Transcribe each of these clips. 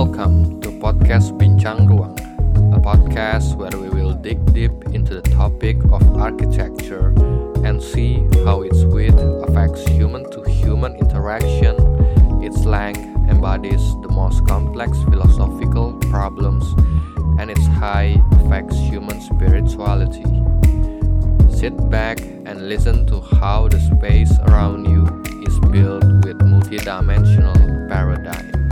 Welcome to podcast Bincang Ruang, a podcast where we will dig deep into the topic of architecture and see how its width affects human to human interaction. Its length embodies the most complex philosophical problems, and its height affects human spirituality. Sit back and listen to how the space around you is built with multidimensional paradigm.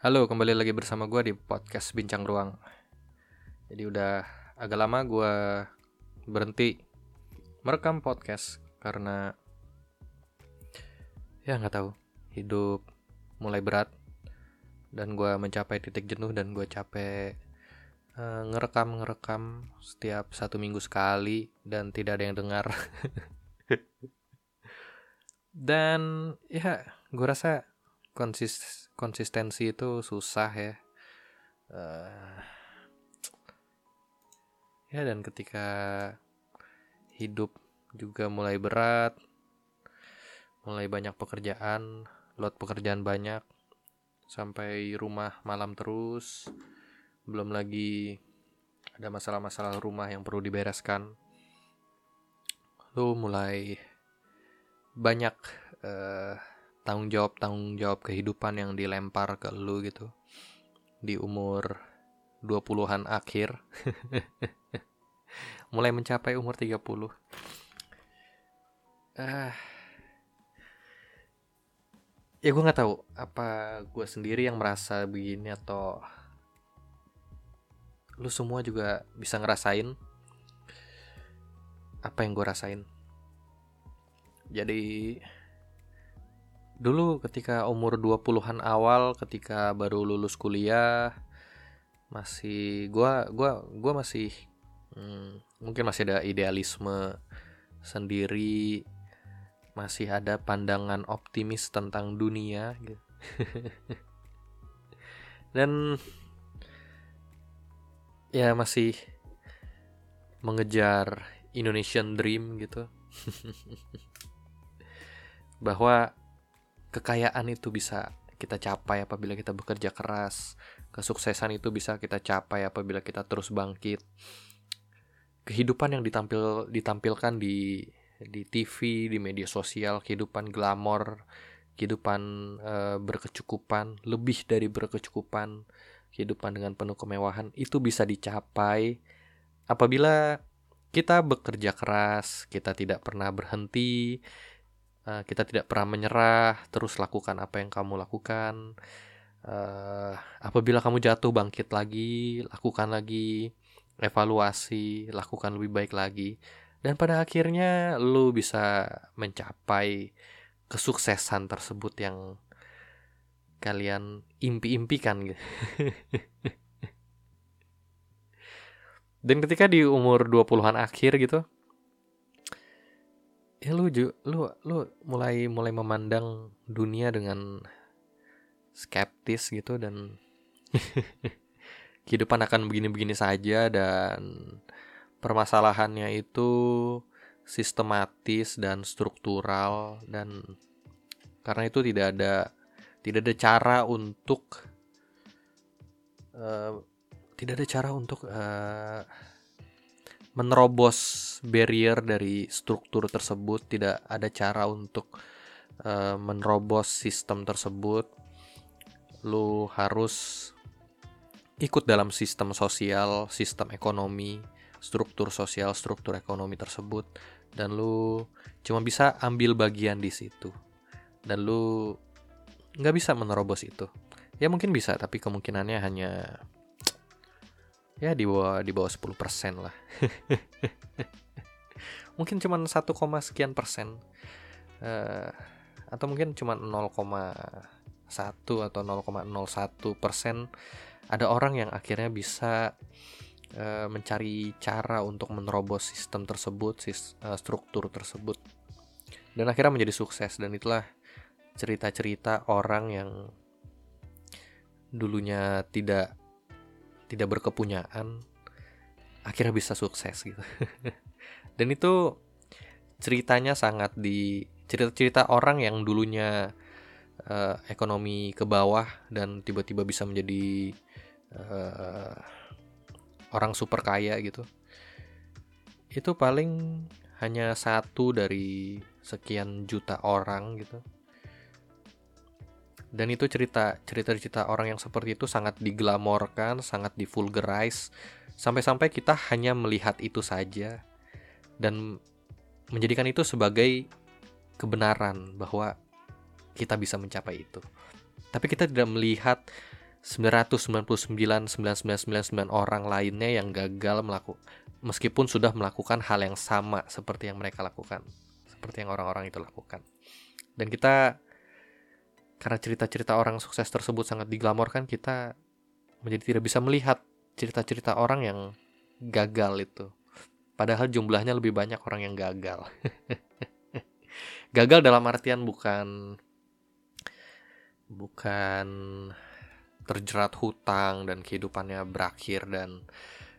Halo, kembali lagi bersama gue di podcast Bincang Ruang. Jadi udah agak lama gue berhenti merekam podcast karena ya nggak tahu hidup mulai berat dan gue mencapai titik jenuh dan gue capek uh, ngerekam ngerekam setiap satu minggu sekali dan tidak ada yang dengar dan ya gue rasa konsis konsistensi itu susah ya. Uh, ya dan ketika hidup juga mulai berat mulai banyak pekerjaan load pekerjaan banyak sampai rumah malam terus belum lagi ada masalah-masalah rumah yang perlu dibereskan lu mulai banyak uh, tanggung jawab tanggung jawab kehidupan yang dilempar ke lu gitu. Di umur 20-an akhir. Mulai mencapai umur 30 ah. Ya gue nggak tahu apa gue sendiri yang merasa begini atau lu semua juga bisa ngerasain apa yang gue rasain. Jadi dulu ketika umur 20-an awal ketika baru lulus kuliah masih gua gua gua masih hmm, mungkin masih ada idealisme sendiri masih ada pandangan optimis tentang dunia gitu. dan ya masih mengejar Indonesian Dream gitu bahwa kekayaan itu bisa kita capai apabila kita bekerja keras. Kesuksesan itu bisa kita capai apabila kita terus bangkit. Kehidupan yang ditampil ditampilkan di di TV, di media sosial, kehidupan glamor, kehidupan e, berkecukupan, lebih dari berkecukupan, kehidupan dengan penuh kemewahan itu bisa dicapai apabila kita bekerja keras, kita tidak pernah berhenti, uh, kita tidak pernah menyerah terus lakukan apa yang kamu lakukan uh, apabila kamu jatuh bangkit lagi lakukan lagi evaluasi lakukan lebih baik lagi dan pada akhirnya lu bisa mencapai kesuksesan tersebut yang kalian impi-impikan gitu. Dan ketika di umur 20-an akhir gitu, ya lu ju, lu lu mulai mulai memandang dunia dengan skeptis gitu dan kehidupan akan begini-begini saja dan permasalahannya itu sistematis dan struktural dan karena itu tidak ada tidak ada cara untuk uh, tidak ada cara untuk uh, menerobos barrier dari struktur tersebut, tidak ada cara untuk uh, menerobos sistem tersebut. Lu harus ikut dalam sistem sosial, sistem ekonomi, struktur sosial, struktur ekonomi tersebut dan lu cuma bisa ambil bagian di situ. Dan lu nggak bisa menerobos itu. Ya mungkin bisa, tapi kemungkinannya hanya ya di bawah di bawah 10 persen lah. Mungkin cuma 1, sekian persen. Uh, atau mungkin cuma 0,1 atau 0,01 persen. Ada orang yang akhirnya bisa uh, mencari cara untuk menerobos sistem tersebut sis, uh, struktur tersebut. Dan akhirnya menjadi sukses. Dan itulah cerita-cerita orang yang dulunya tidak tidak berkepunyaan akhirnya bisa sukses gitu. Dan itu ceritanya sangat di cerita-cerita orang yang dulunya uh, ekonomi ke bawah dan tiba-tiba bisa menjadi uh, orang super kaya gitu. Itu paling hanya satu dari sekian juta orang gitu dan itu cerita cerita cerita orang yang seperti itu sangat diglamorkan sangat divulgarize. Sampai-sampai kita hanya melihat itu saja. Dan menjadikan itu sebagai kebenaran bahwa kita bisa mencapai itu. Tapi kita tidak melihat 999 9999 orang lainnya yang gagal melakukan meskipun sudah melakukan hal yang sama seperti yang mereka lakukan. Seperti yang orang-orang itu lakukan. Dan kita karena cerita-cerita orang sukses tersebut sangat diglamorkan kita menjadi tidak bisa melihat cerita-cerita orang yang gagal itu. Padahal jumlahnya lebih banyak orang yang gagal. Gagal dalam artian bukan bukan terjerat hutang dan kehidupannya berakhir dan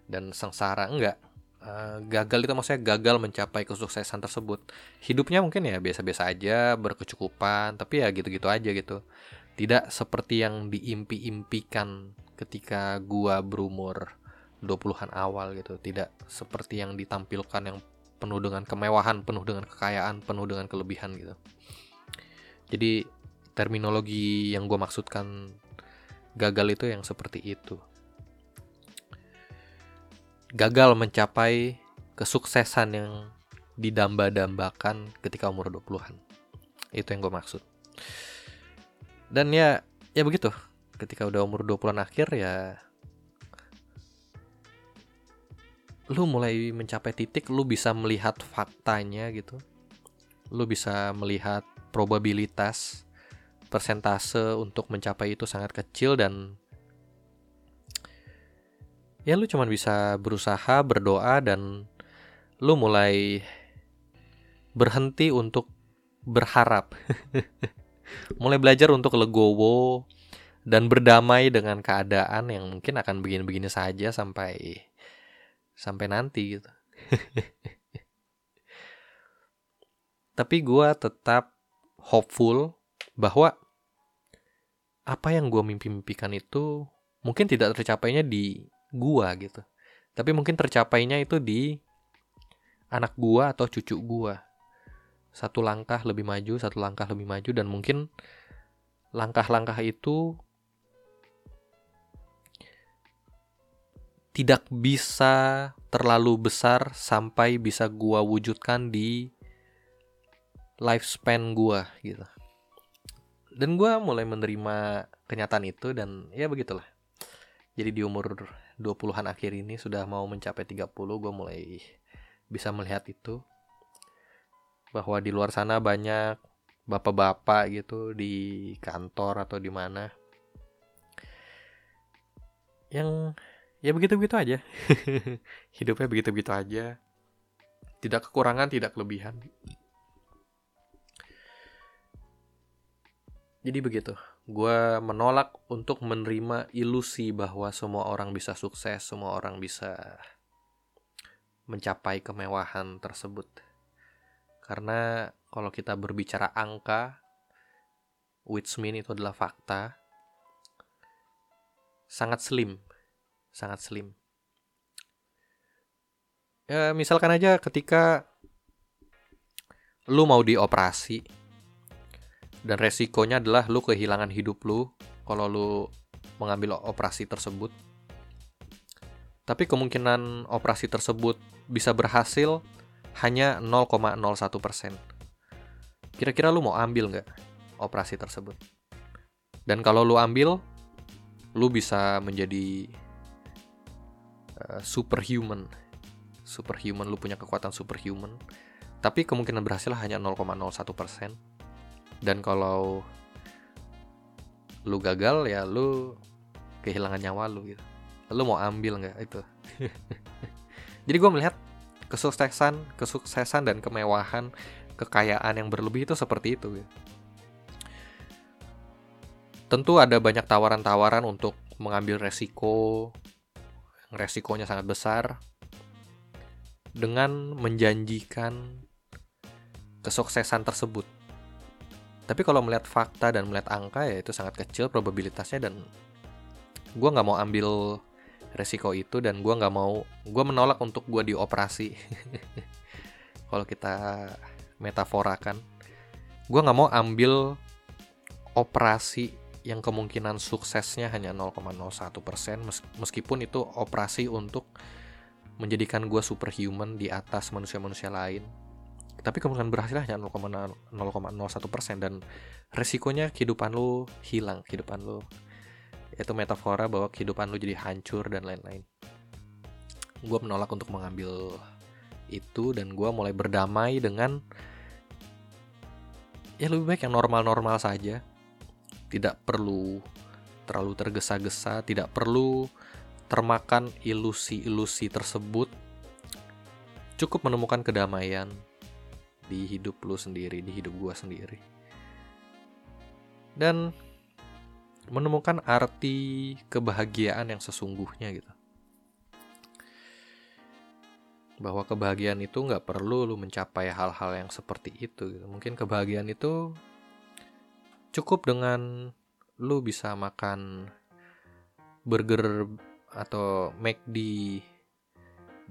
dan sengsara enggak Uh, gagal itu maksudnya gagal mencapai kesuksesan tersebut. Hidupnya mungkin ya biasa-biasa aja berkecukupan tapi ya gitu-gitu aja gitu. Tidak seperti yang diimpi-impikan ketika gua berumur 20-an awal gitu. Tidak seperti yang ditampilkan yang penuh dengan kemewahan penuh dengan kekayaan penuh dengan kelebihan gitu. Jadi terminologi yang gua maksudkan gagal itu yang seperti itu gagal mencapai kesuksesan yang didamba-dambakan ketika umur 20-an. Itu yang gue maksud. Dan ya, ya begitu. Ketika udah umur 20-an akhir ya lu mulai mencapai titik lu bisa melihat faktanya gitu. Lu bisa melihat probabilitas persentase untuk mencapai itu sangat kecil dan ya lu cuma bisa berusaha berdoa dan lu mulai berhenti untuk berharap. Mulai belajar untuk legowo dan berdamai dengan keadaan yang mungkin akan begini-begini saja sampai sampai nanti gitu. Tapi gue tetap hopeful bahwa apa yang gue mimpi-mimpikan itu mungkin tidak tercapainya di gua gitu. Tapi mungkin tercapainya itu di anak gua atau cucu gua. Satu langkah lebih maju, satu langkah lebih maju dan mungkin langkah-langkah itu tidak bisa terlalu besar sampai bisa gua wujudkan di lifespan gua gitu. Dan gua mulai menerima kenyataan itu dan ya begitulah. Jadi di umur 20-an akhir ini sudah mau mencapai 30 gue mulai bisa melihat itu. Bahwa di luar sana banyak bapak-bapak gitu di kantor atau di mana. Yang ya begitu-begitu aja. Hidupnya begitu-begitu aja. Tidak kekurangan tidak kelebihan. Jadi begitu gue menolak untuk menerima ilusi bahwa semua orang bisa sukses, semua orang bisa mencapai kemewahan tersebut. Karena kalau kita berbicara angka, which mean itu adalah fakta, sangat slim, sangat slim. Ya, misalkan aja ketika lu mau dioperasi, dan resikonya adalah lu kehilangan hidup lu kalau lu mengambil operasi tersebut. Tapi kemungkinan operasi tersebut bisa berhasil hanya 0,01%. Kira-kira lu mau ambil nggak operasi tersebut? Dan kalau lu ambil, lu bisa menjadi uh, superhuman. Superhuman, lu punya kekuatan superhuman. Tapi kemungkinan berhasil hanya 0,01% dan kalau lu gagal ya lu kehilangan nyawa lu gitu lu mau ambil nggak itu jadi gue melihat kesuksesan kesuksesan dan kemewahan kekayaan yang berlebih itu seperti itu gitu. tentu ada banyak tawaran-tawaran untuk mengambil resiko resikonya sangat besar dengan menjanjikan kesuksesan tersebut. Tapi kalau melihat fakta dan melihat angka ya itu sangat kecil probabilitasnya dan gue nggak mau ambil resiko itu dan gue nggak mau gue menolak untuk gue dioperasi. kalau kita metaforakan, gue nggak mau ambil operasi yang kemungkinan suksesnya hanya 0,01% meskipun itu operasi untuk menjadikan gue superhuman di atas manusia-manusia lain tapi kemungkinan berhasilnya hanya 0,01% dan resikonya kehidupan lu hilang kehidupan lu. Itu metafora bahwa kehidupan lu jadi hancur dan lain-lain. Gue menolak untuk mengambil itu dan gue mulai berdamai dengan ya lebih baik yang normal-normal saja. Tidak perlu terlalu tergesa-gesa, tidak perlu termakan ilusi-ilusi tersebut. Cukup menemukan kedamaian di hidup lu sendiri, di hidup gua sendiri. Dan menemukan arti kebahagiaan yang sesungguhnya gitu. Bahwa kebahagiaan itu nggak perlu lu mencapai hal-hal yang seperti itu gitu. Mungkin kebahagiaan itu cukup dengan lu bisa makan burger atau McD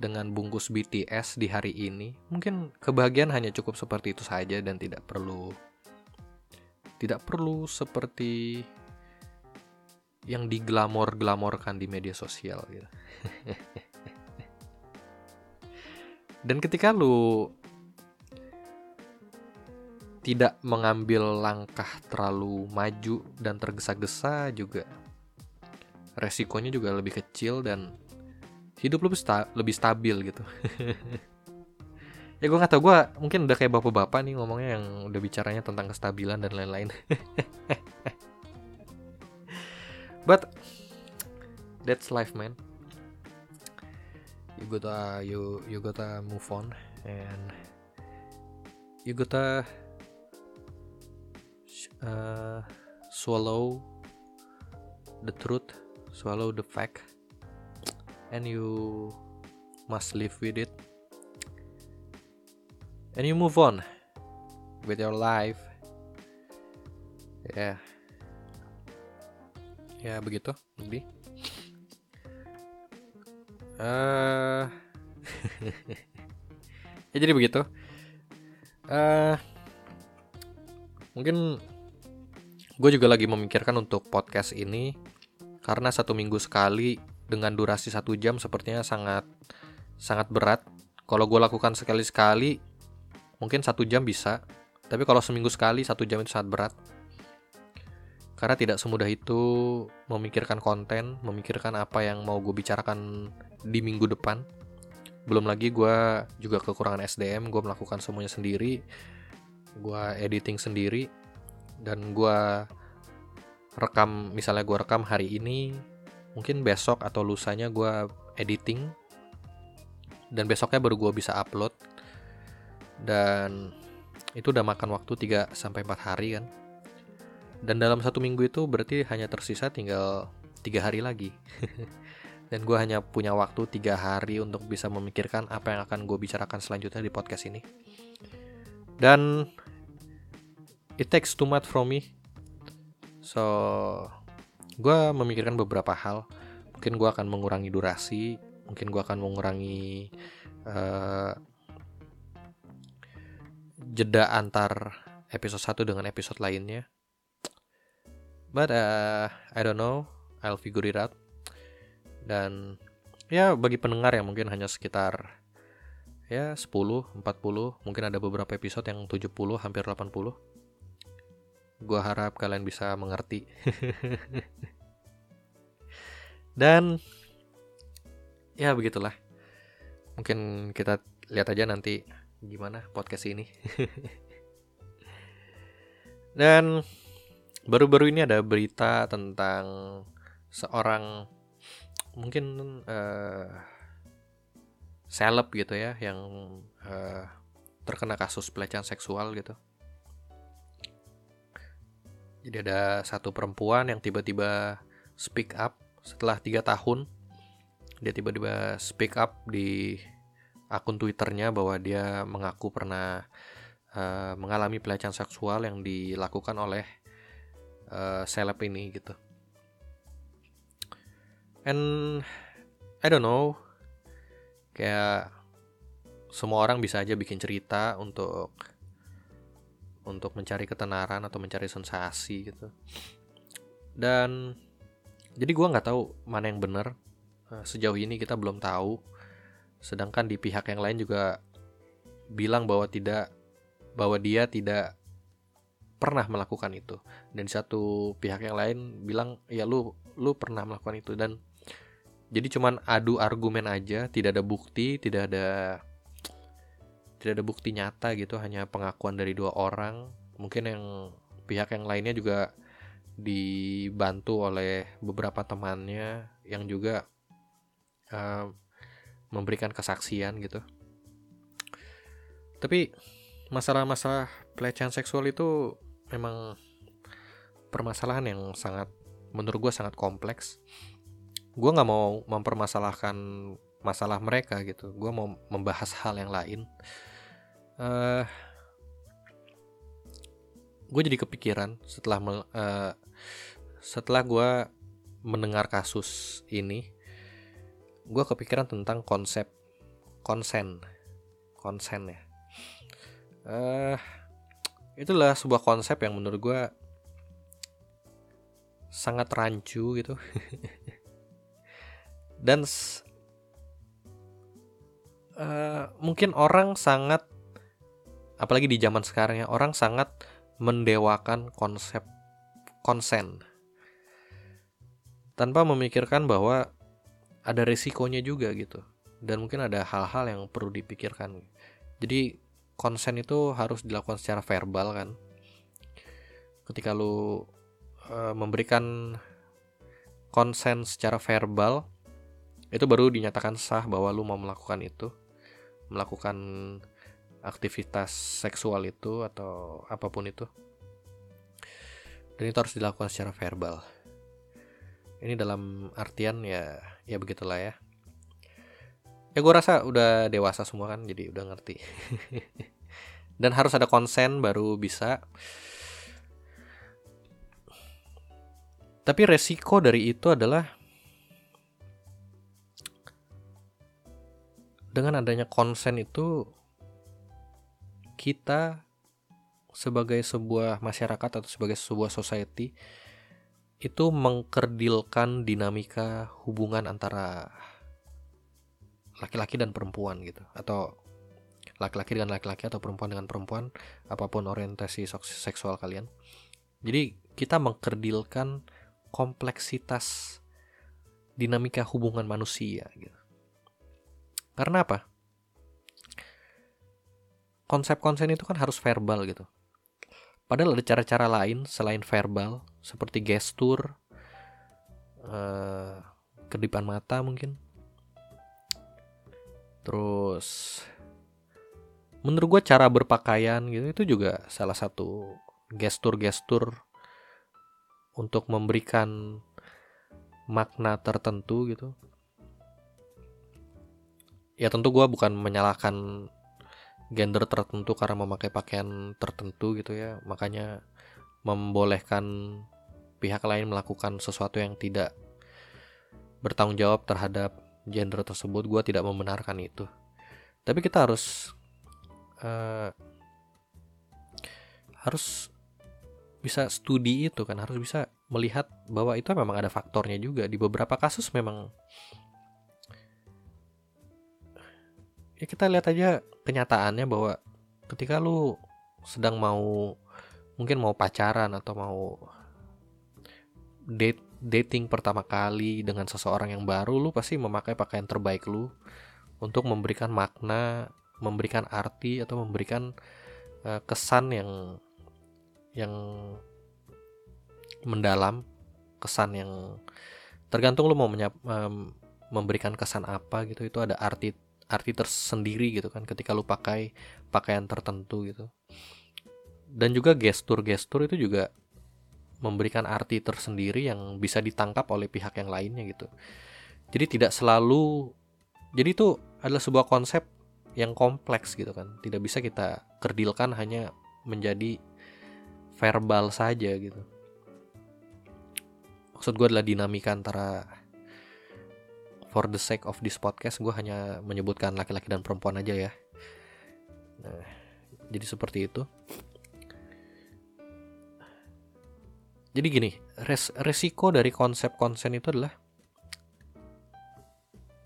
dengan bungkus BTS di hari ini, mungkin kebahagiaan hanya cukup seperti itu saja dan tidak perlu tidak perlu seperti yang diglamor-glamorkan di media sosial gitu. dan ketika lu tidak mengambil langkah terlalu maju dan tergesa-gesa juga resikonya juga lebih kecil dan hidup lebih sta lebih stabil gitu. Ya gue nggak tau gue mungkin udah kayak bapak-bapak nih ngomongnya yang udah bicaranya tentang kestabilan dan lain-lain. But that's life man. You gotta you you gotta move on and you gotta uh, swallow the truth, swallow the fact, and you must live with it. And you move on with your life. Ya, yeah. ya yeah, begitu, lebih. Uh, ya jadi begitu. Uh, mungkin gue juga lagi memikirkan untuk podcast ini karena satu minggu sekali dengan durasi satu jam sepertinya sangat sangat berat. Kalau gue lakukan sekali-sekali mungkin satu jam bisa, tapi kalau seminggu sekali satu jam itu sangat berat. Karena tidak semudah itu memikirkan konten, memikirkan apa yang mau gue bicarakan di minggu depan. Belum lagi gue juga kekurangan SDM, gue melakukan semuanya sendiri, gue editing sendiri, dan gue rekam misalnya gue rekam hari ini mungkin besok atau lusanya gue editing. Dan besoknya baru gue bisa upload. Dan itu udah makan waktu 3 sampai 4 hari kan? Dan dalam satu minggu itu berarti hanya tersisa tinggal tiga hari lagi. Dan gue hanya punya waktu tiga hari untuk bisa memikirkan apa yang akan gue bicarakan selanjutnya di podcast ini. Dan it takes too much from me. So gue memikirkan beberapa hal. Mungkin gue akan mengurangi durasi mungkin gue akan mengurangi uh, jeda antar episode satu dengan episode lainnya. But uh, I don't know. I'll figure it out. Dan ya bagi pendengar yang mungkin hanya sekitar ya 10, 40, mungkin ada beberapa episode yang 70, hampir 80 Gue harap kalian bisa mengerti. Dan ya begitulah. Mungkin kita lihat aja nanti gimana podcast ini. Dan baru-baru ini ada berita tentang seorang mungkin uh, gitu ya yang uh, terkena kasus pelecehan seksual gitu. Jadi ada satu perempuan yang tiba-tiba speak up setelah tiga tahun. Dia tiba-tiba speak up di akun Twitternya bahwa dia mengaku pernah uh, mengalami pelecehan seksual yang dilakukan oleh uh, seleb ini gitu. And I don't know, kayak semua orang bisa aja bikin cerita untuk untuk mencari ketenaran atau mencari sensasi gitu. Dan jadi gue nggak tahu mana yang benar. Eh, sejauh ini kita belum tahu sedangkan di pihak yang lain juga bilang bahwa tidak bahwa dia tidak pernah melakukan itu dan satu pihak yang lain bilang ya lu lu pernah melakukan itu dan jadi cuman adu argumen aja tidak ada bukti tidak ada tidak ada bukti nyata gitu hanya pengakuan dari dua orang mungkin yang pihak yang lainnya juga dibantu oleh beberapa temannya yang juga uh, memberikan kesaksian gitu. Tapi masalah-masalah pelecehan seksual itu memang permasalahan yang sangat menurut gue sangat kompleks. Gue nggak mau mempermasalahkan masalah mereka gitu. Gue mau membahas hal yang lain. Uh, gue jadi kepikiran setelah uh, setelah gue mendengar kasus ini gue kepikiran tentang konsep konsen konsen ya. Uh, itulah sebuah konsep yang menurut gue sangat rancu gitu. Dan uh, mungkin orang sangat apalagi di zaman sekarang ya orang sangat mendewakan konsep konsen. Tanpa memikirkan bahwa ada resikonya juga gitu. Dan mungkin ada hal-hal yang perlu dipikirkan. Jadi konsen itu harus dilakukan secara verbal kan. Ketika lu e, memberikan konsen secara verbal itu baru dinyatakan sah bahwa lu mau melakukan itu. Melakukan aktivitas seksual itu atau apa pun itu. Dan itu harus dilakukan secara verbal. Ini dalam artian ya ya begitulah ya. Ya gue rasa udah dewasa semua kan jadi udah ngerti. Dan harus ada konsen baru bisa. Tapi resiko dari itu adalah dengan adanya konsen itu kita sebagai sebuah masyarakat atau sebagai sebuah society itu mengkerdilkan dinamika hubungan antara laki-laki dan perempuan gitu. Atau laki-laki dengan laki-laki atau perempuan dengan perempuan apa pun orientasi seksual kalian. Jadi kita mengkerdilkan kompleksitas dinamika hubungan manusia gitu. Karena apa konsep konsen itu kan harus verbal gitu Padahal ada cara-cara lain selain verbal, seperti gestur, uh, kedipan mata mungkin. Terus, menurut gue cara berpakaian gitu itu juga salah satu gestur-gestur untuk memberikan makna tertentu gitu. Ya tentu gue bukan menyalahkan gender tertentu karena memakai pakaian tertentu gitu ya. Makanya membolehkan pihak lain melakukan sesuatu yang tidak bertanggung jawab terhadap gender tersebut. Gue tidak membenarkan itu. Tapi kita harus uh, harus bisa studi itu kan. Harus bisa melihat bahwa itu memang ada faktornya juga. Di beberapa kasus memang ya kita lihat aja kenyataannya bahwa ketika lu sedang mau mungkin mau pacaran atau mau date dating pertama kali dengan seseorang yang baru lu pasti memakai pakaian terbaik lu untuk memberikan makna memberikan arti atau memberikan uh, kesan yang yang mendalam kesan yang tergantung lu mau menyap, um, memberikan kesan apa gitu itu ada arti arti tersendiri gitu kan ketika lu pakai pakaian tertentu gitu. Dan juga gestur-gestur itu juga memberikan arti tersendiri yang bisa ditangkap oleh pihak yang lainnya gitu. Jadi tidak selalu jadi itu adalah sebuah konsep yang kompleks gitu kan. Tidak bisa kita kerdilkan hanya menjadi verbal saja gitu. Maksud gue adalah dinamika antara for the sake of this podcast gue hanya menyebutkan laki-laki dan perempuan aja ya. Nah jadi seperti itu. Jadi gini res resiko dari konsep konsen itu adalah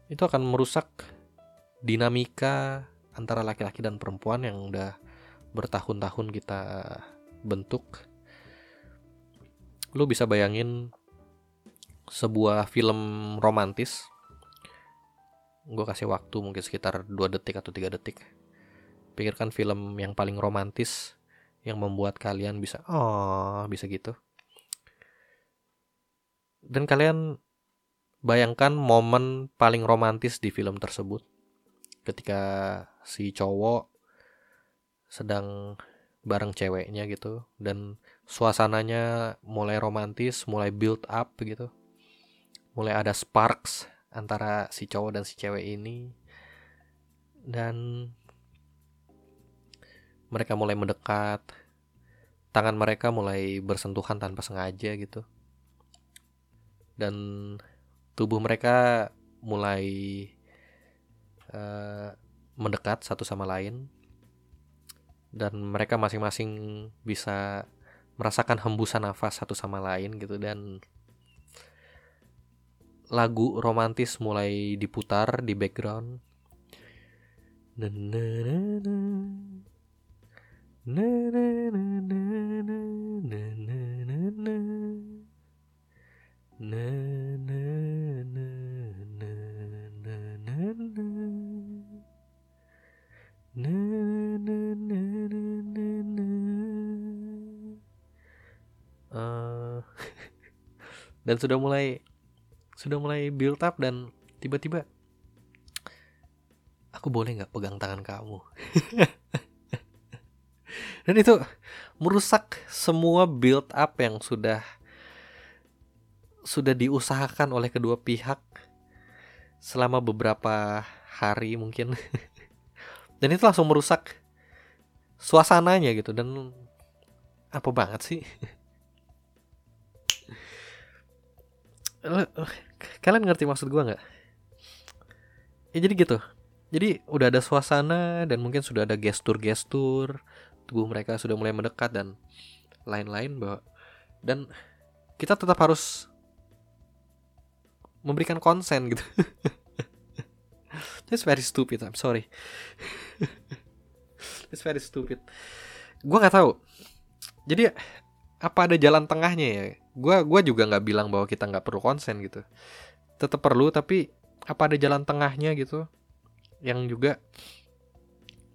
itu akan merusak dinamika antara laki-laki dan perempuan yang udah bertahun-tahun kita bentuk. Lu bisa bayangin sebuah film romantis gue kasih waktu mungkin sekitar 2 detik atau tiga detik. Pikirkan film yang paling romantis yang membuat kalian bisa oh bisa gitu. Dan kalian bayangkan momen paling romantis di film tersebut. Ketika si cowok sedang bareng ceweknya gitu dan suasananya mulai romantis mulai build up gitu. Mulai ada sparks antara si cowok dan si cewek ini. Dan mereka mulai mendekat. Tangan mereka mulai bersentuhan tanpa sengaja gitu. Dan tubuh mereka mulai uh, mendekat satu sama lain. Dan mereka masing-masing bisa merasakan hembusan nafas satu sama lain gitu. Dan lagu romantis mulai diputar di background. dan sudah mulai sudah mulai build up dan tiba-tiba aku boleh nggak pegang tangan kamu? Dan itu merusak semua build up yang sudah sudah diusahakan oleh kedua pihak selama beberapa hari mungkin. Dan itu langsung merusak suasananya gitu. Dan apa banget sih kalian ngerti maksud gue nggak? Ya jadi gitu. Jadi udah ada suasana dan mungkin sudah ada gestur-gestur tubuh mereka sudah mulai mendekat dan lain-lain bahwa dan kita tetap harus memberikan konsen gitu. It's very stupid I'm sorry. It's very stupid. Gue nggak tahu. Jadi apa ada jalan tengahnya ya gue gua juga nggak bilang bahwa kita nggak perlu konsen gitu. Tetap perlu tapi apa ada jalan tengahnya gitu yang juga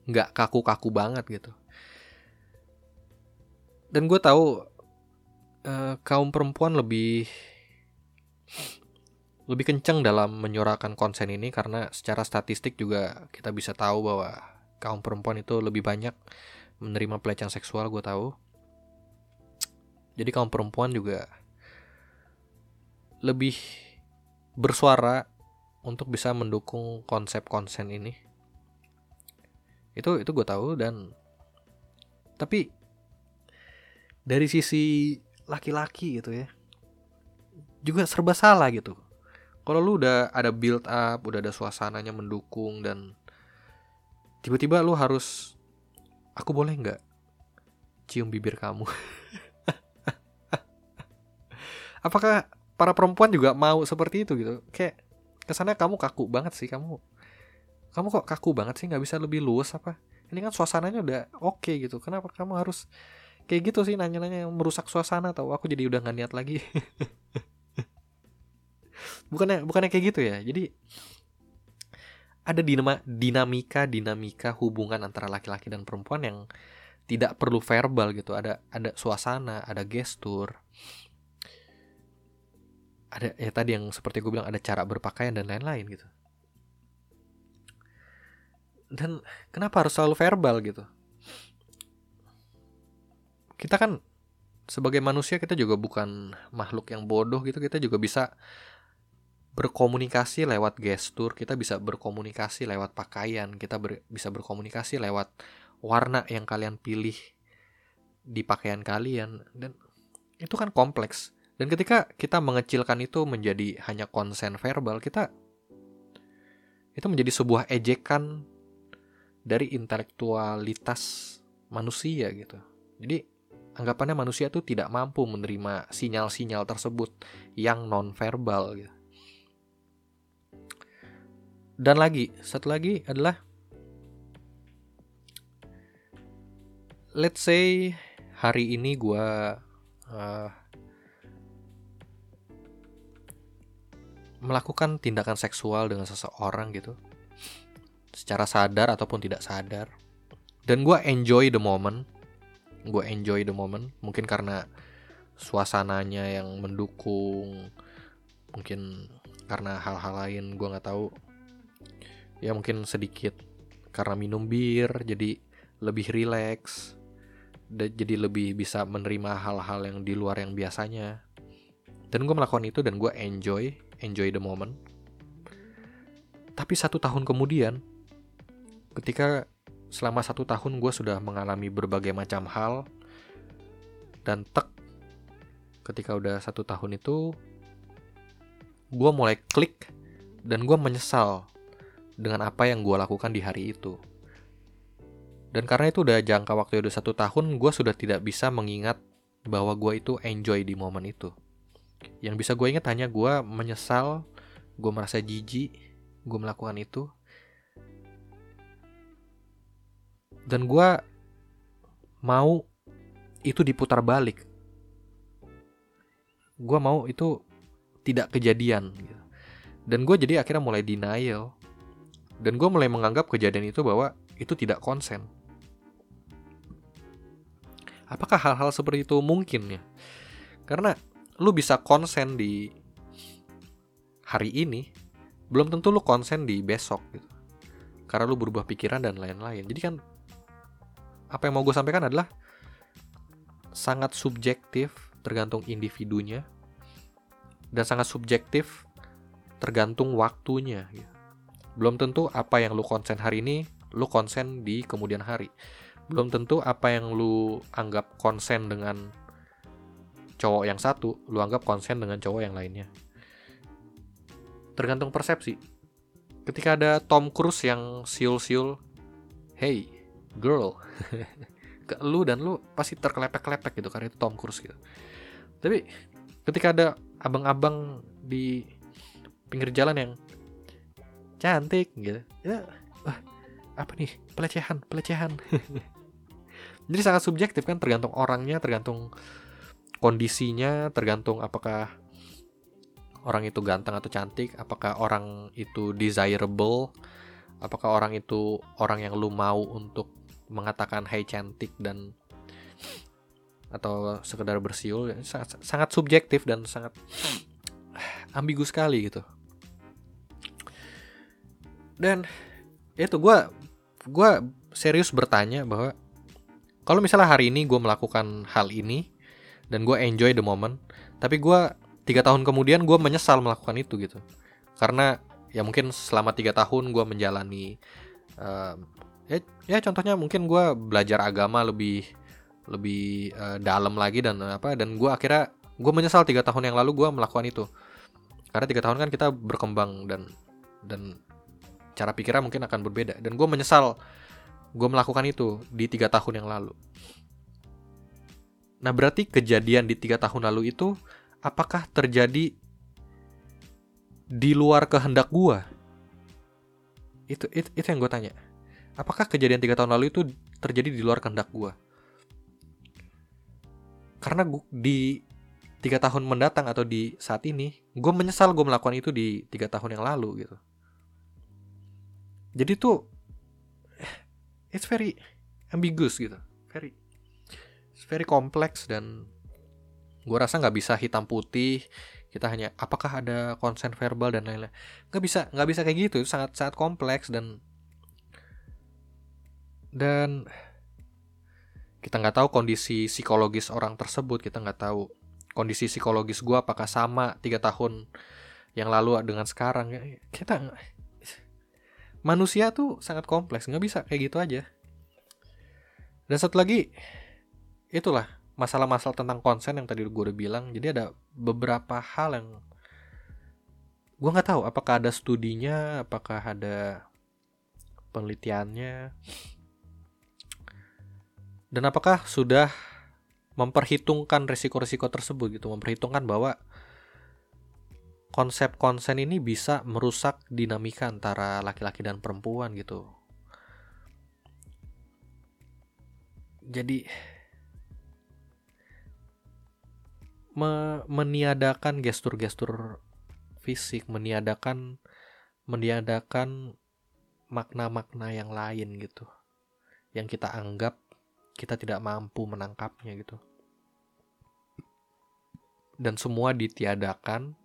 nggak kaku-kaku banget gitu. Dan gue tahu uh, kaum perempuan lebih lebih kenceng dalam menyuarakan konsen ini karena secara statistik juga kita bisa tahu bahwa kaum perempuan itu lebih banyak menerima pelecehan seksual gue tahu jadi kaum perempuan juga lebih bersuara untuk bisa mendukung konsep konsen ini. Itu itu gue tahu dan tapi dari sisi laki-laki gitu ya juga serba salah gitu. Kalau lu udah ada build up, udah ada suasananya mendukung dan tiba-tiba lu harus aku boleh nggak cium bibir kamu? apakah para perempuan juga mau seperti itu gitu? Kayak kesannya kamu kaku banget sih kamu kamu kok kaku banget sih? Nggak bisa lebih luas apa? Ini kan suasananya udah oke okay gitu. Kenapa kamu harus kayak gitu sih? Nanya-nanya merusak suasana atau aku jadi udah nggak niat lagi. Bukannya bukannya kayak gitu ya? Jadi ada dinama, dinamika dinamika hubungan antara laki-laki dan perempuan yang tidak perlu verbal gitu. Ada ada suasana ada gestur ada ya tadi yang seperti gue bilang ada cara berpakaian dan lain-lain gitu. Dan kenapa harus selalu verbal gitu? Kita kan sebagai manusia kita juga bukan makhluk yang bodoh gitu. Kita juga bisa berkomunikasi lewat gestur, kita bisa berkomunikasi lewat pakaian, kita ber, bisa berkomunikasi lewat warna yang kalian pilih di pakaian kalian. Dan itu kan kompleks. Dan ketika kita mengecilkan itu menjadi hanya konsen verbal, kita itu menjadi sebuah ejekan dari intelektualitas manusia gitu. Jadi anggapannya manusia itu tidak mampu menerima sinyal-sinyal tersebut yang non verbal gitu. Dan lagi, satu lagi adalah let's say hari ini gue uh, melakukan tindakan seksual dengan seseorang gitu, secara sadar ataupun tidak sadar, dan gue enjoy the moment, gue enjoy the moment, mungkin karena suasananya yang mendukung, mungkin karena hal-hal lain gue nggak tahu. Ya mungkin sedikit karena minum bir jadi lebih rileks jadi lebih bisa menerima hal-hal yang di luar yang biasanya. Dan gue melakukan itu dan gue enjoy enjoy the moment tapi satu tahun kemudian ketika selama satu tahun gue sudah mengalami berbagai macam hal dan tek ketika udah satu tahun itu gue mulai klik dan gue menyesal dengan apa yang gue lakukan di hari itu. Dan karena itu udah jangka waktu udah satu tahun, gue sudah tidak bisa mengingat bahwa gue itu enjoy di momen itu. Yang bisa gue ingat hanya gue menyesal, gue merasa jijik, gue melakukan itu. Dan gue mau itu diputar balik. Gue mau itu tidak kejadian. Gitu. Dan gue jadi akhirnya mulai denial dan gue mulai menganggap kejadian itu bahwa itu tidak konsen. Apakah hal-hal seperti itu mungkin ya? Karena lu bisa konsen di hari ini, belum tentu lu konsen di besok gitu. Karena lu berubah pikiran dan lain-lain. Jadi kan apa yang mau gue sampaikan adalah sangat subjektif tergantung individunya dan sangat subjektif tergantung waktunya gitu. Belum tentu apa yang lu konsen hari ini, lu konsen di kemudian hari. Belum tentu apa yang lu anggap konsen dengan cowok yang satu, lu anggap konsen dengan cowok yang lainnya. Tergantung persepsi. Ketika ada Tom Cruise yang siul-siul, hey, girl, ke lu dan lu pasti terkelepek-kelepek gitu karena itu Tom Cruise gitu. Tapi ketika ada abang-abang di pinggir jalan yang cantik gitu ya wah apa nih pelecehan pelecehan jadi sangat subjektif kan tergantung orangnya tergantung kondisinya tergantung apakah orang itu ganteng atau cantik apakah orang itu desirable apakah orang itu orang yang lu mau untuk mengatakan hey cantik dan atau sekedar bersiul. Sangat, sangat subjektif dan sangat ambigu sekali gitu. Dan itu gue gue serius bertanya bahwa kalau misalnya hari ini gue melakukan hal ini dan gue enjoy the moment. Tapi gue tiga tahun kemudian gue menyesal melakukan itu gitu. Karena ya mungkin selama tiga tahun gue menjalani uh, ya, ya contohnya mungkin gue belajar agama lebih lebih uh, dalam lagi dan apa dan gue akhirnya gue menyesal tiga tahun yang lalu gue melakukan itu. Karena tiga tahun kan kita berkembang dan dan cara pikirnya mungkin akan berbeda. Dan gue menyesal gue melakukan itu di tiga tahun yang lalu nah berarti kejadian di tiga tahun lalu itu apakah terjadi di luar kehendak gue itu, itu itu yang gue tanya. Apakah kejadian tiga tahun lalu itu terjadi di luar kehendak gue karena gua, di tiga tahun mendatang atau di saat ini gue menyesal gue melakukan itu di tiga tahun yang lalu gitu. Jadi tuh it's very ambiguous gitu. Very it's very complex dan gue rasa nggak bisa hitam putih. Kita hanya apakah ada konsen verbal dan lain-lain. Nggak bisa nggak bisa kayak gitu. Itu sangat sangat kompleks dan dan kita nggak tahu kondisi psikologis orang tersebut. Kita nggak tahu kondisi psikologis gue apakah sama tiga tahun yang lalu dengan sekarang. Kita manusia tuh sangat kompleks. Nggak bisa kayak gitu aja. Dan satu lagi itulah masalah-masalah tentang konsen yang tadi gue udah bilang. Jadi ada beberapa hal yang gue nggak tahu apakah ada studinya apakah ada penelitiannya dan apakah sudah memperhitungkan risiko-risiko tersebut gitu memperhitungkan bahwa konsep konsen ini bisa merusak dinamika antara laki-laki dan perempuan gitu. Jadi me meniadakan gestur-gestur fisik meniadakan meniadakan makna-makna yang lain gitu yang kita anggap kita tidak mampu menangkapnya gitu. Dan semua ditiadakan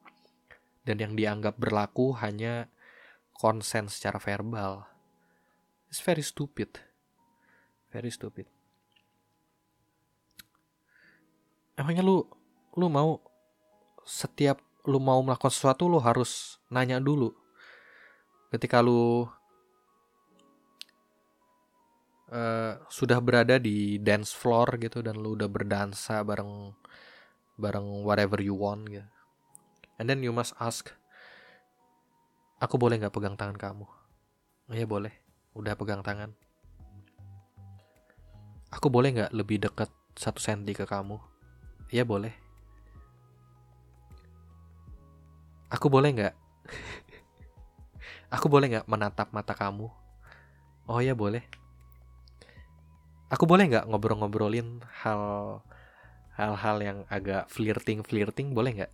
dan yang dianggap berlaku hanya konsen secara verbal. It's very stupid. Very stupid. Emangnya lu lu mau setiap lu mau melakukan sesuatu lu harus nanya dulu. Ketika lu uh, sudah berada di dance floor gitu dan lu udah berdansa bareng bareng whatever you want gitu. And then you must ask, aku boleh nggak pegang tangan kamu? Oh, ya boleh, udah pegang tangan. Aku boleh nggak lebih dekat satu senti ke kamu? Iya boleh. Aku boleh nggak? aku boleh nggak menatap mata kamu? Oh ya boleh. Aku boleh nggak ngobrol-ngobrolin hal hal-hal yang agak flirting flirting boleh nggak?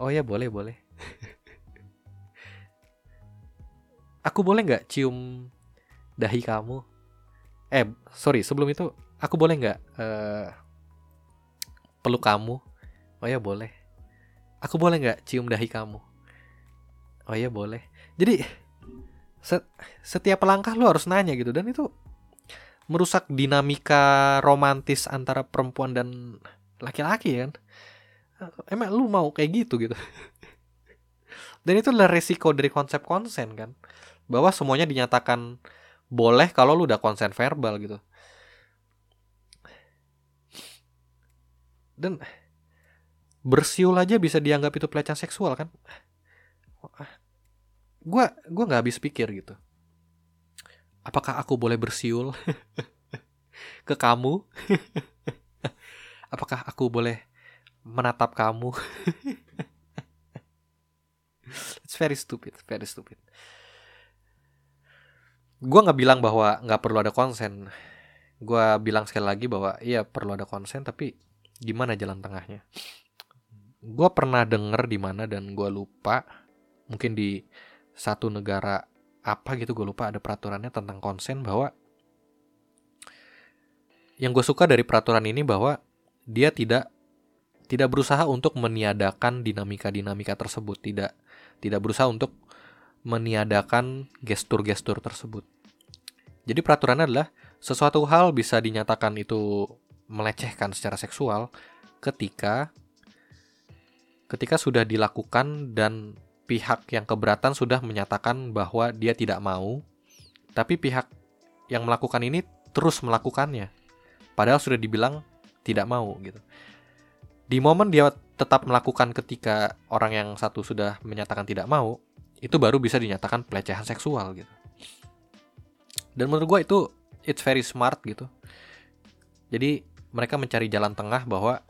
Oh ya boleh boleh. Aku boleh nggak cium dahi kamu? Eh sorry sebelum itu aku boleh nggak uh, peluk kamu? Oh ya boleh aku boleh nggak cium dahi kamu? Oh ya boleh. Jadi setiap langkah lu harus nanya gitu dan itu merusak dinamika romantis antara perempuan dan laki-laki kan? Emang lu mau kayak gitu gitu. Dan itu adalah resiko dari konsep konsen kan? Bahwa semuanya dinyatakan boleh kalau lu udah konsen verbal gitu. Dan bersiul aja bisa dianggap itu pelecehan seksual kan gue gua nggak habis pikir gitu apakah aku boleh bersiul ke kamu? apakah aku boleh menatap kamu? It's very stupid, very stupid. Gue nggak bilang bahwa nggak perlu ada konsen. Gue bilang sekali lagi bahwa iya perlu ada konsen, tapi gimana jalan tengahnya? Gue pernah denger di mana dan gue lupa. Mungkin di satu negara apa gitu gue lupa ada peraturannya tentang konsen bahwa yang gue suka dari peraturan ini bahwa dia tidak tidak berusaha untuk meniadakan dinamika-dinamika tersebut tidak tidak berusaha untuk meniadakan gestur-gestur tersebut jadi peraturannya adalah sesuatu hal bisa dinyatakan itu melecehkan secara seksual ketika ketika sudah dilakukan dan pihak yang keberatan sudah menyatakan bahwa dia tidak mau, tapi pihak yang melakukan ini terus melakukannya. Padahal sudah dibilang tidak mau gitu. Di momen dia tetap melakukan ketika orang yang satu sudah menyatakan tidak mau, itu baru bisa dinyatakan pelecehan seksual gitu. Dan menurut gue itu it's very smart gitu. Jadi mereka mencari jalan tengah bahwa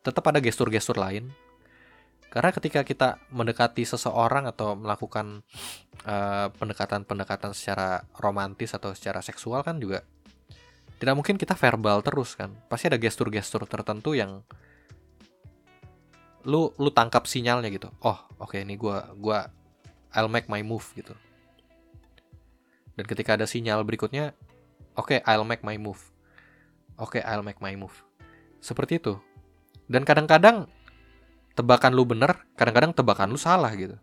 tetap ada gestur-gestur lain karena ketika kita mendekati seseorang atau melakukan eh, pendekatan-pendekatan secara romantis atau secara seksual kan juga tidak mungkin kita verbal terus kan. Pasti ada gestur-gestur tertentu yang lu lu tangkap sinyalnya gitu. Oh, oke okay, ini gua gua I'll make my move gitu. Dan ketika ada sinyal berikutnya, oke okay, I'll make my move. Oke, okay, I'll make my move. Seperti itu. Dan kadang-kadang tebakan lu bener, kadang-kadang tebakan lu salah gitu.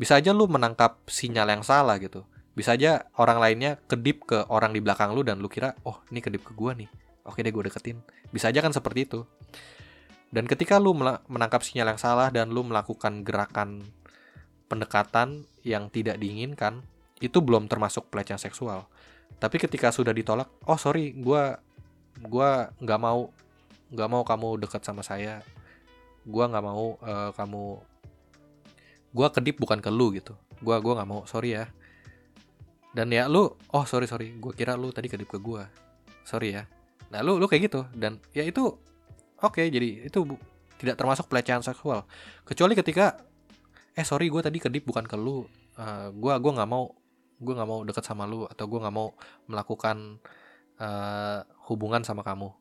Bisa aja lu menangkap sinyal yang salah gitu. Bisa aja orang lainnya kedip ke orang di belakang lu dan lu kira, oh ini kedip ke gua nih. Oke deh gue deketin. Bisa aja kan seperti itu. Dan ketika lu menangkap sinyal yang salah dan lu melakukan gerakan pendekatan yang tidak diinginkan itu belum termasuk pelecehan seksual. Tapi ketika sudah ditolak, oh sorry, gue gua nggak mau nggak mau kamu dekat sama saya. Gue nggak mau uh, kamu gue kedip bukan ke lu gitu. Gue gua nggak mau, sorry ya. Dan ya lu, oh sorry sorry, gue kira lu tadi kedip ke gue, sorry ya. Nah lu lu kayak gitu. Dan ya itu oke okay, jadi itu tidak termasuk pelecehan seksual. Kecuali ketika eh sorry gue tadi kedip bukan ke lu. Uh, gue gua nggak mau gue nggak mau deket sama lu atau gue nggak mau melakukan uh, hubungan sama kamu.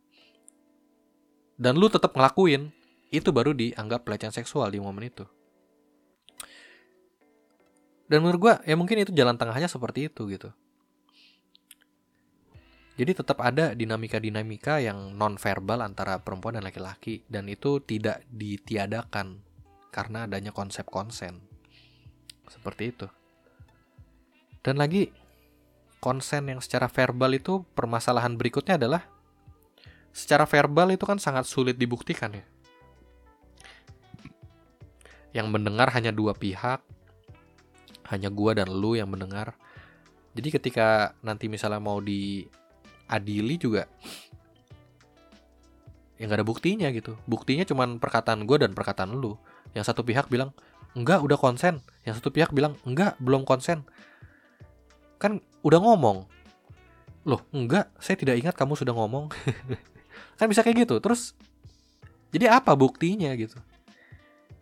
Dan lu tetap ngelakuin itu baru dianggap pelecehan seksual di momen itu dan menurut gue ya mungkin itu jalan tengahnya seperti itu gitu jadi tetap ada dinamika-dinamika yang non verbal antara perempuan dan laki-laki dan itu tidak ditiadakan karena adanya konsep konsen. Seperti itu. Dan lagi konsen yang secara verbal itu permasalahan berikutnya adalah secara verbal itu kan sangat sulit dibuktikan ya. Yang mendengar hanya dua pihak, hanya gua dan lu yang mendengar. Jadi ketika nanti misalnya mau di adili juga ya nggak ada buktinya gitu. Buktinya cuma perkataan gue dan perkataan lu. Yang satu pihak bilang enggak udah konsen. Yang satu pihak bilang enggak belum konsen. Kan udah ngomong. Loh enggak saya tidak ingat kamu sudah ngomong. Kan bisa kayak gitu. Terus jadi apa buktinya gitu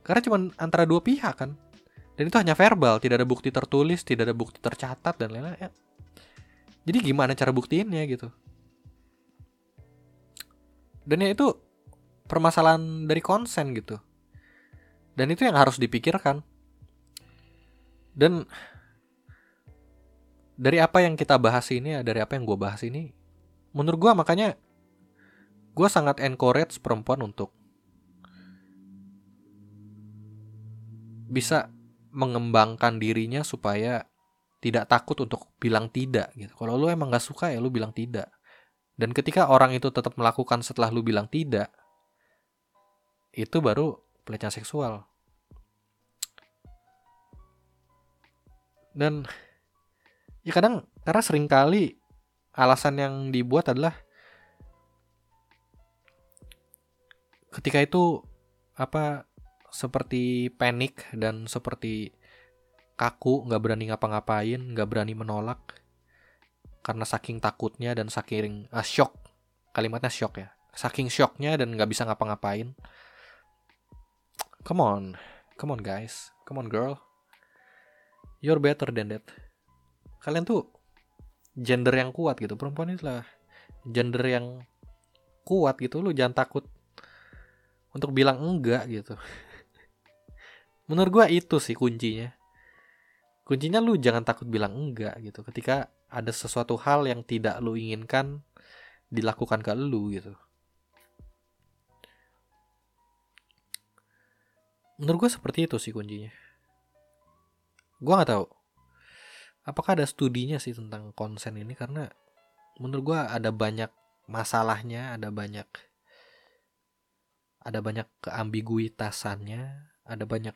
karena cuma antara dua pihak kan dan itu hanya verbal tidak ada bukti tertulis tidak ada bukti tercatat dan lain-lain jadi gimana cara buktiinnya gitu? Dan ya itu permasalahan dari konsen gitu. Dan itu yang harus dipikirkan. Dan dari apa yang kita bahas ini, dari apa yang gue bahas ini, menurut gue makanya gue sangat encourage perempuan untuk bisa mengembangkan dirinya supaya tidak takut untuk bilang tidak gitu. Kalau lu emang gak suka ya lu bilang tidak. Dan ketika orang itu tetap melakukan setelah lu bilang tidak, itu baru pelecehan seksual. Dan ya kadang karena sering kali alasan yang dibuat adalah ketika itu apa seperti panik dan seperti kaku, nggak berani ngapa-ngapain, nggak berani menolak karena saking takutnya dan saking uh, shock. Kalimatnya shock ya. Saking shocknya dan nggak bisa ngapa-ngapain. Come on, come on guys, come on girl. You're better than that. Kalian tuh gender yang kuat gitu. Perempuan itu lah gender yang kuat gitu. Lu jangan takut untuk bilang enggak gitu. Menurut gue itu sih kuncinya. Kuncinya lu jangan takut bilang enggak gitu. Ketika ada sesuatu hal yang tidak lu inginkan dilakukan ke lu gitu. Menurut gue seperti itu sih kuncinya. Gue nggak tahu. Apakah ada studinya sih tentang konsen ini? Karena menurut gue ada banyak masalahnya ada banyak ada banyak keambiguitasannya ada banyak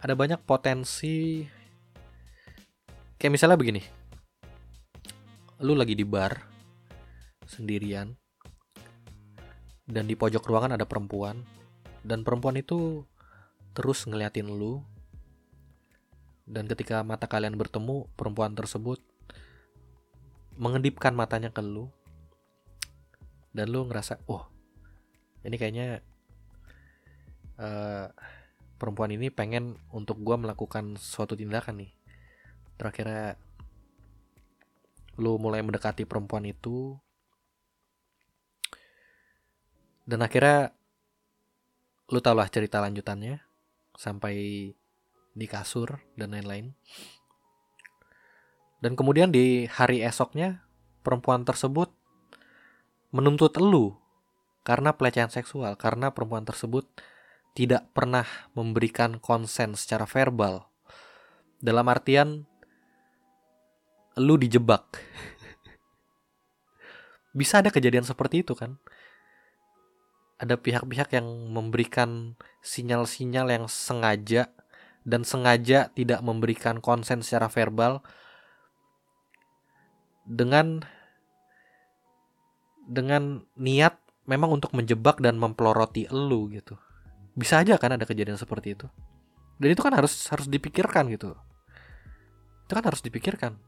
ada banyak potensi. Kayak misalnya begini lu lagi di bar sendirian dan di pojok ruangan ada perempuan dan perempuan itu terus ngeliatin lu dan ketika mata kalian bertemu perempuan tersebut mengedipkan matanya ke lu dan lu ngerasa oh ini kayaknya uh, perempuan ini pengen untuk gue melakukan suatu tindakan nih. Terakhirnya lu mulai mendekati perempuan itu. Dan akhirnya lu tau lah cerita lanjutannya sampai di kasur dan lain-lain. Dan kemudian di hari esoknya perempuan tersebut menuntut lu karena pelecehan seksual karena perempuan tersebut tidak pernah memberikan konsen secara verbal. Dalam artian lu dijebak. Bisa ada kejadian seperti itu kan? Ada pihak-pihak yang memberikan sinyal-sinyal yang sengaja dan sengaja tidak memberikan konsen secara verbal dengan dengan niat memang untuk menjebak dan mempeloroti elu gitu. Bisa aja kan ada kejadian seperti itu. Dan itu kan harus harus dipikirkan gitu. Itu kan harus dipikirkan.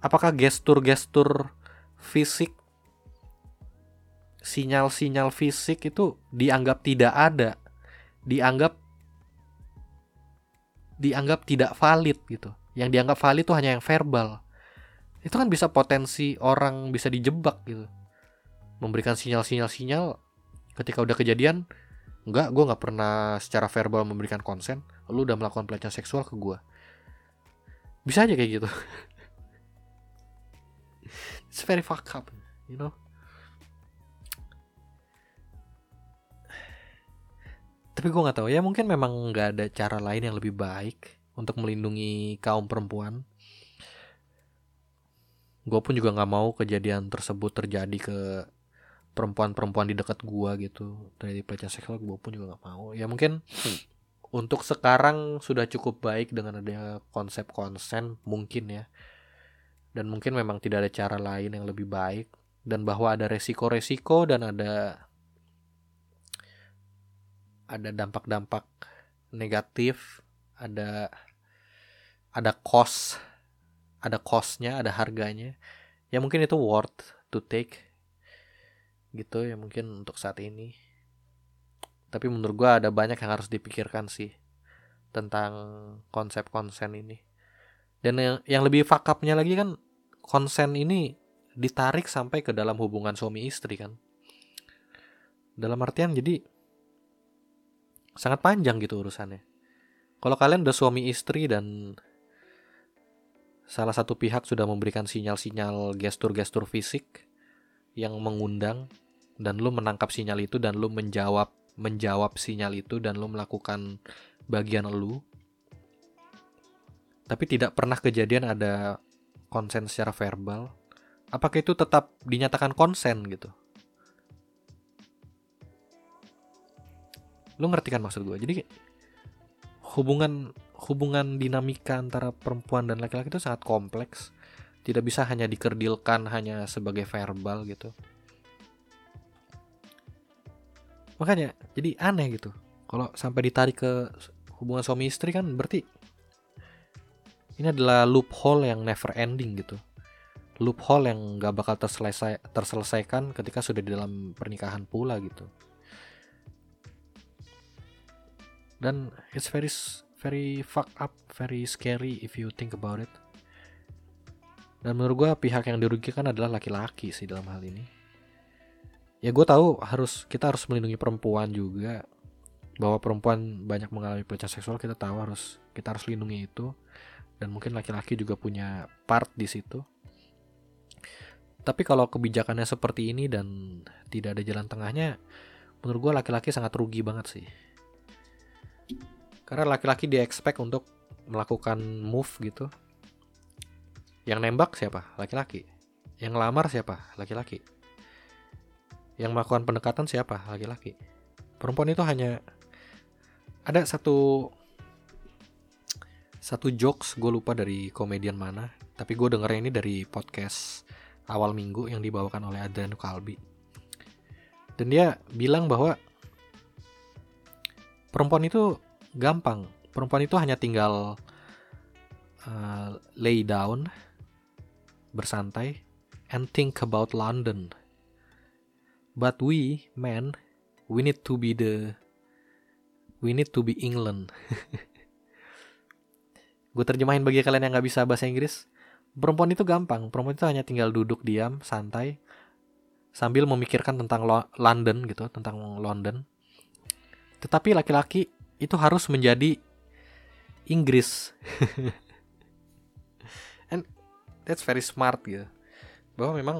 Apakah gestur-gestur fisik sinyal-sinyal fisik itu dianggap tidak ada, dianggap dianggap tidak valid gitu. Yang dianggap valid itu hanya yang verbal. Itu kan bisa potensi orang bisa dijebak gitu. Memberikan sinyal-sinyal-sinyal ketika udah kejadian, enggak, gue nggak pernah secara verbal memberikan konsen, lu udah melakukan pelecehan seksual ke gue. Bisa aja kayak gitu. It's very fucked up, you know. tapi gue nggak tahu ya mungkin memang nggak ada cara lain yang lebih baik untuk melindungi kaum perempuan gue pun juga nggak mau kejadian tersebut terjadi ke perempuan-perempuan di dekat gue gitu dari pelecehan seksual gue pun juga nggak mau. Ya mungkin untuk sekarang sudah cukup baik dengan adanya konsep konsen mungkin ya. Dan mungkin memang tidak ada cara lain yang lebih baik. Dan bahwa ada resiko-resiko dan ada ada dampak-dampak negatif, ada ada cost, ada costnya, ada harganya. Ya mungkin itu worth to take gitu ya mungkin untuk saat ini. Tapi menurut gue ada banyak yang harus dipikirkan sih tentang konsep konsen ini. Dan yang, yang lebih fakapnya lagi kan konsen ini ditarik sampai ke dalam hubungan suami istri kan. Dalam artian jadi sangat panjang gitu urusannya. Kalau kalian udah suami istri dan salah satu pihak sudah memberikan sinyal-sinyal gestur-gestur fisik yang mengundang dan lu menangkap sinyal itu dan lu menjawab menjawab sinyal itu dan lu melakukan bagian lu. Tapi tidak pernah kejadian ada konsen secara verbal. Apakah itu tetap dinyatakan konsen gitu? Lu ngerti kan maksud gue jadi hubungan hubungan dinamika antara perempuan dan laki-laki itu sangat kompleks tidak bisa hanya dikerdilkan hanya sebagai verbal gitu. Makanya jadi aneh gitu. Kalau sampai ditarik ke hubungan suami istri kan berarti ini adalah loophole yang never ending gitu. Loophole yang gak bakal terselesai, terselesaikan ketika sudah di dalam pernikahan pula gitu. Dan it's very very fuck up very scary if you think about it dan menurut gue pihak yang dirugikan adalah laki-laki sih dalam hal ini. Ya gue tahu harus kita harus melindungi perempuan juga. Bahwa perempuan banyak mengalami pelecehan seksual kita tahu harus kita harus lindungi itu. Dan mungkin laki-laki juga punya part di situ. Tapi kalau kebijakannya seperti ini dan tidak ada jalan tengahnya menurut gue laki-laki sangat rugi banget sih. Karena laki-laki dia expect untuk melakukan move gitu. Yang nembak siapa? Laki-laki. Yang lamar siapa? Laki-laki. Yang melakukan pendekatan siapa? Laki-laki. Perempuan itu hanya ada satu satu jokes gue lupa dari komedian mana, tapi gue dengernya ini dari podcast awal minggu yang dibawakan oleh Adrian Kalbi. Dan dia bilang bahwa perempuan itu gampang. Perempuan itu hanya tinggal uh, lay down, bersantai, and think about London. But we, men, we need to be the, we need to be England. Gue terjemahin bagi kalian yang gak bisa bahasa Inggris. Perempuan itu gampang. Perempuan itu hanya tinggal duduk diam, santai, sambil memikirkan tentang London gitu, tentang London. Tetapi laki-laki itu harus menjadi Inggris. That's very smart gitu. Bahwa memang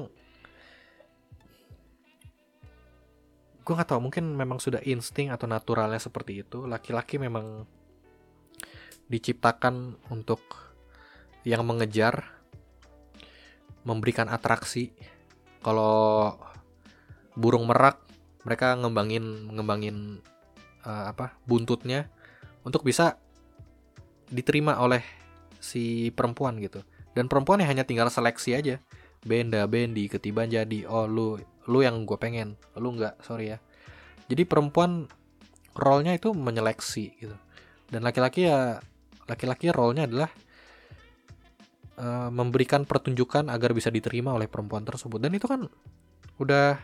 gue nggak tahu mungkin memang sudah insting atau naturalnya seperti itu. Laki-laki memang diciptakan untuk yang mengejar, memberikan atraksi. Kalau burung merak, mereka ngembangin ngembangin uh, apa buntutnya untuk bisa diterima oleh si perempuan gitu dan perempuan yang hanya tinggal seleksi aja. Benda bendi ketiban jadi. Oh lu lu yang gue pengen. Lu nggak sorry ya. Jadi perempuan role-nya itu menyeleksi gitu. Dan laki-laki ya laki-laki role-nya adalah uh, memberikan pertunjukan agar bisa diterima oleh perempuan tersebut. Dan itu kan udah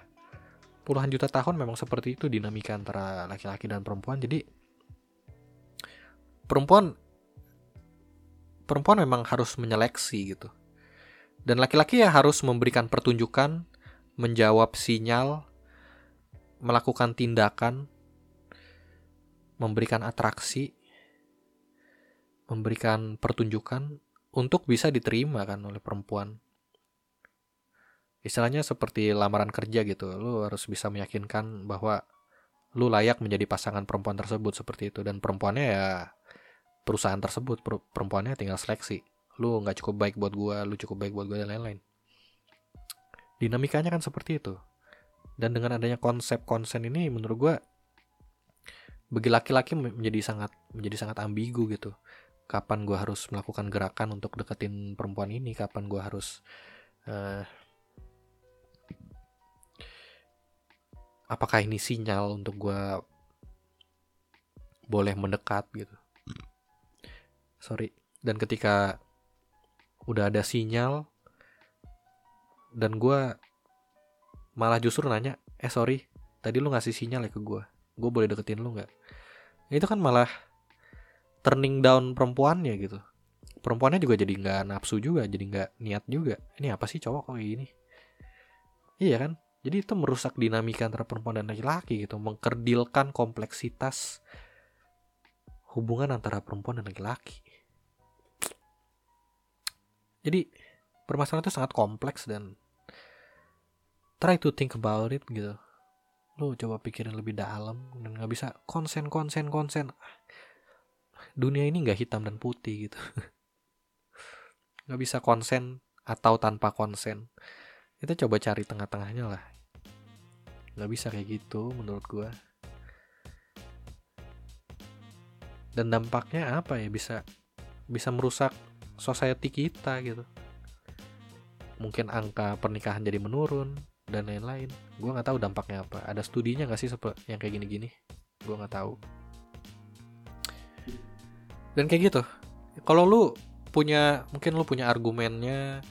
puluhan juta tahun memang seperti itu dinamika antara laki-laki dan perempuan. Jadi perempuan perempuan memang harus menyeleksi gitu. Dan laki-laki ya harus memberikan pertunjukan, menjawab sinyal, melakukan tindakan, memberikan atraksi, memberikan pertunjukan untuk bisa diterima kan oleh perempuan. Istilahnya seperti lamaran kerja gitu, lu harus bisa meyakinkan bahwa lu layak menjadi pasangan perempuan tersebut seperti itu dan perempuannya ya perusahaan tersebut perempuannya tinggal seleksi. Lu nggak cukup baik buat gua lu cukup baik buat gua dan lain-lain. Dinamikanya kan seperti itu. Dan dengan adanya konsep konsen ini menurut gua bagi laki-laki menjadi sangat menjadi sangat ambigu gitu. Kapan gua harus melakukan gerakan untuk deketin perempuan ini? Kapan gua harus uh, apakah ini sinyal untuk gua boleh mendekat gitu sorry. Dan ketika udah ada sinyal dan gue malah justru nanya eh sorry tadi lu ngasih sinyal ya ke gue gue boleh deketin lu nggak? Itu kan malah turning down perempuannya gitu. Perempuannya juga jadi nggak nafsu juga jadi nggak niat juga. Ini apa sih cowok kok ini iya kan? Jadi itu merusak dinamika antara perempuan dan laki-laki gitu mengkerdilkan kompleksitas hubungan antara perempuan dan laki-laki jadi permasalahan itu sangat kompleks dan try to think about it gitu. Lo coba pikirin lebih dalam dan nggak bisa konsen konsen konsen. Dunia ini nggak hitam dan putih gitu. Nggak bisa konsen atau tanpa konsen. Kita coba cari tengah-tengahnya lah. Nggak bisa kayak gitu menurut gue. Dan dampaknya apa ya bisa bisa merusak society kita gitu. Mungkin angka pernikahan jadi menurun dan lain-lain. Gue nggak tahu dampaknya apa. Ada studinya nggak sih yang kayak gini-gini? Gue nggak tahu. Dan kayak gitu. Kalau lu punya mungkin lu punya argumennya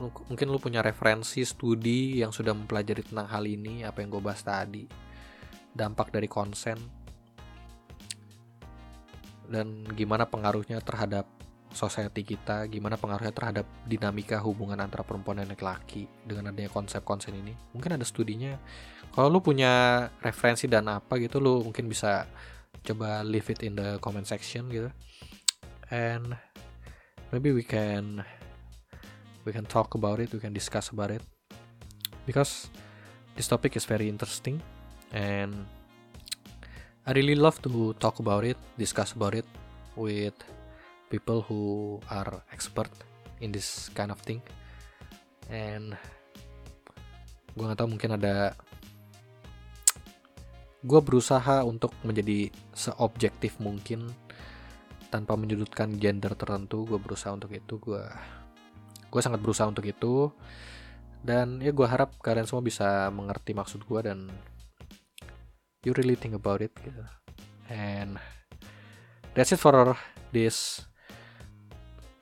mungkin lu punya referensi studi yang sudah mempelajari tentang hal ini apa yang gue bahas tadi dampak dari konsen dan gimana pengaruhnya terhadap society kita, gimana pengaruhnya terhadap dinamika hubungan antara perempuan dan laki-laki dengan adanya konsep konsen ini. Mungkin ada studinya. Kalau lu punya referensi dan apa gitu, lu mungkin bisa coba leave it in the comment section gitu. And maybe we can we can talk about it, we can discuss about it. Because this topic is very interesting and I really love to talk about it, discuss about it with people who are expert in this kind of thing. And gue nggak tahu mungkin ada gue berusaha untuk menjadi seobjektif mungkin tanpa menyudutkan gender tertentu gue berusaha untuk itu gue gue sangat berusaha untuk itu. Dan ya gue harap kalian semua bisa mengerti maksud gue dan you really think about it gitu. And that's it for this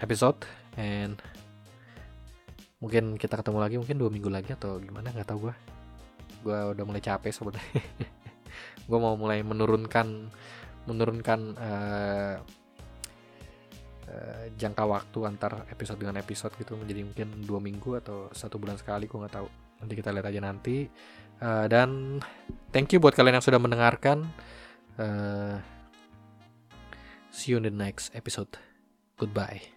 episode and mungkin kita ketemu lagi mungkin dua minggu lagi atau gimana nggak tahu gue gue udah mulai capek sebenarnya. Gue mau mulai menurunkan menurunkan uh, uh, jangka waktu antar episode dengan episode gitu. Menjadi mungkin dua minggu atau satu bulan sekali gue nggak tahu. Nanti kita lihat aja nanti. Uh, dan thank you buat kalian yang sudah mendengarkan. Uh, see you in the next episode. Goodbye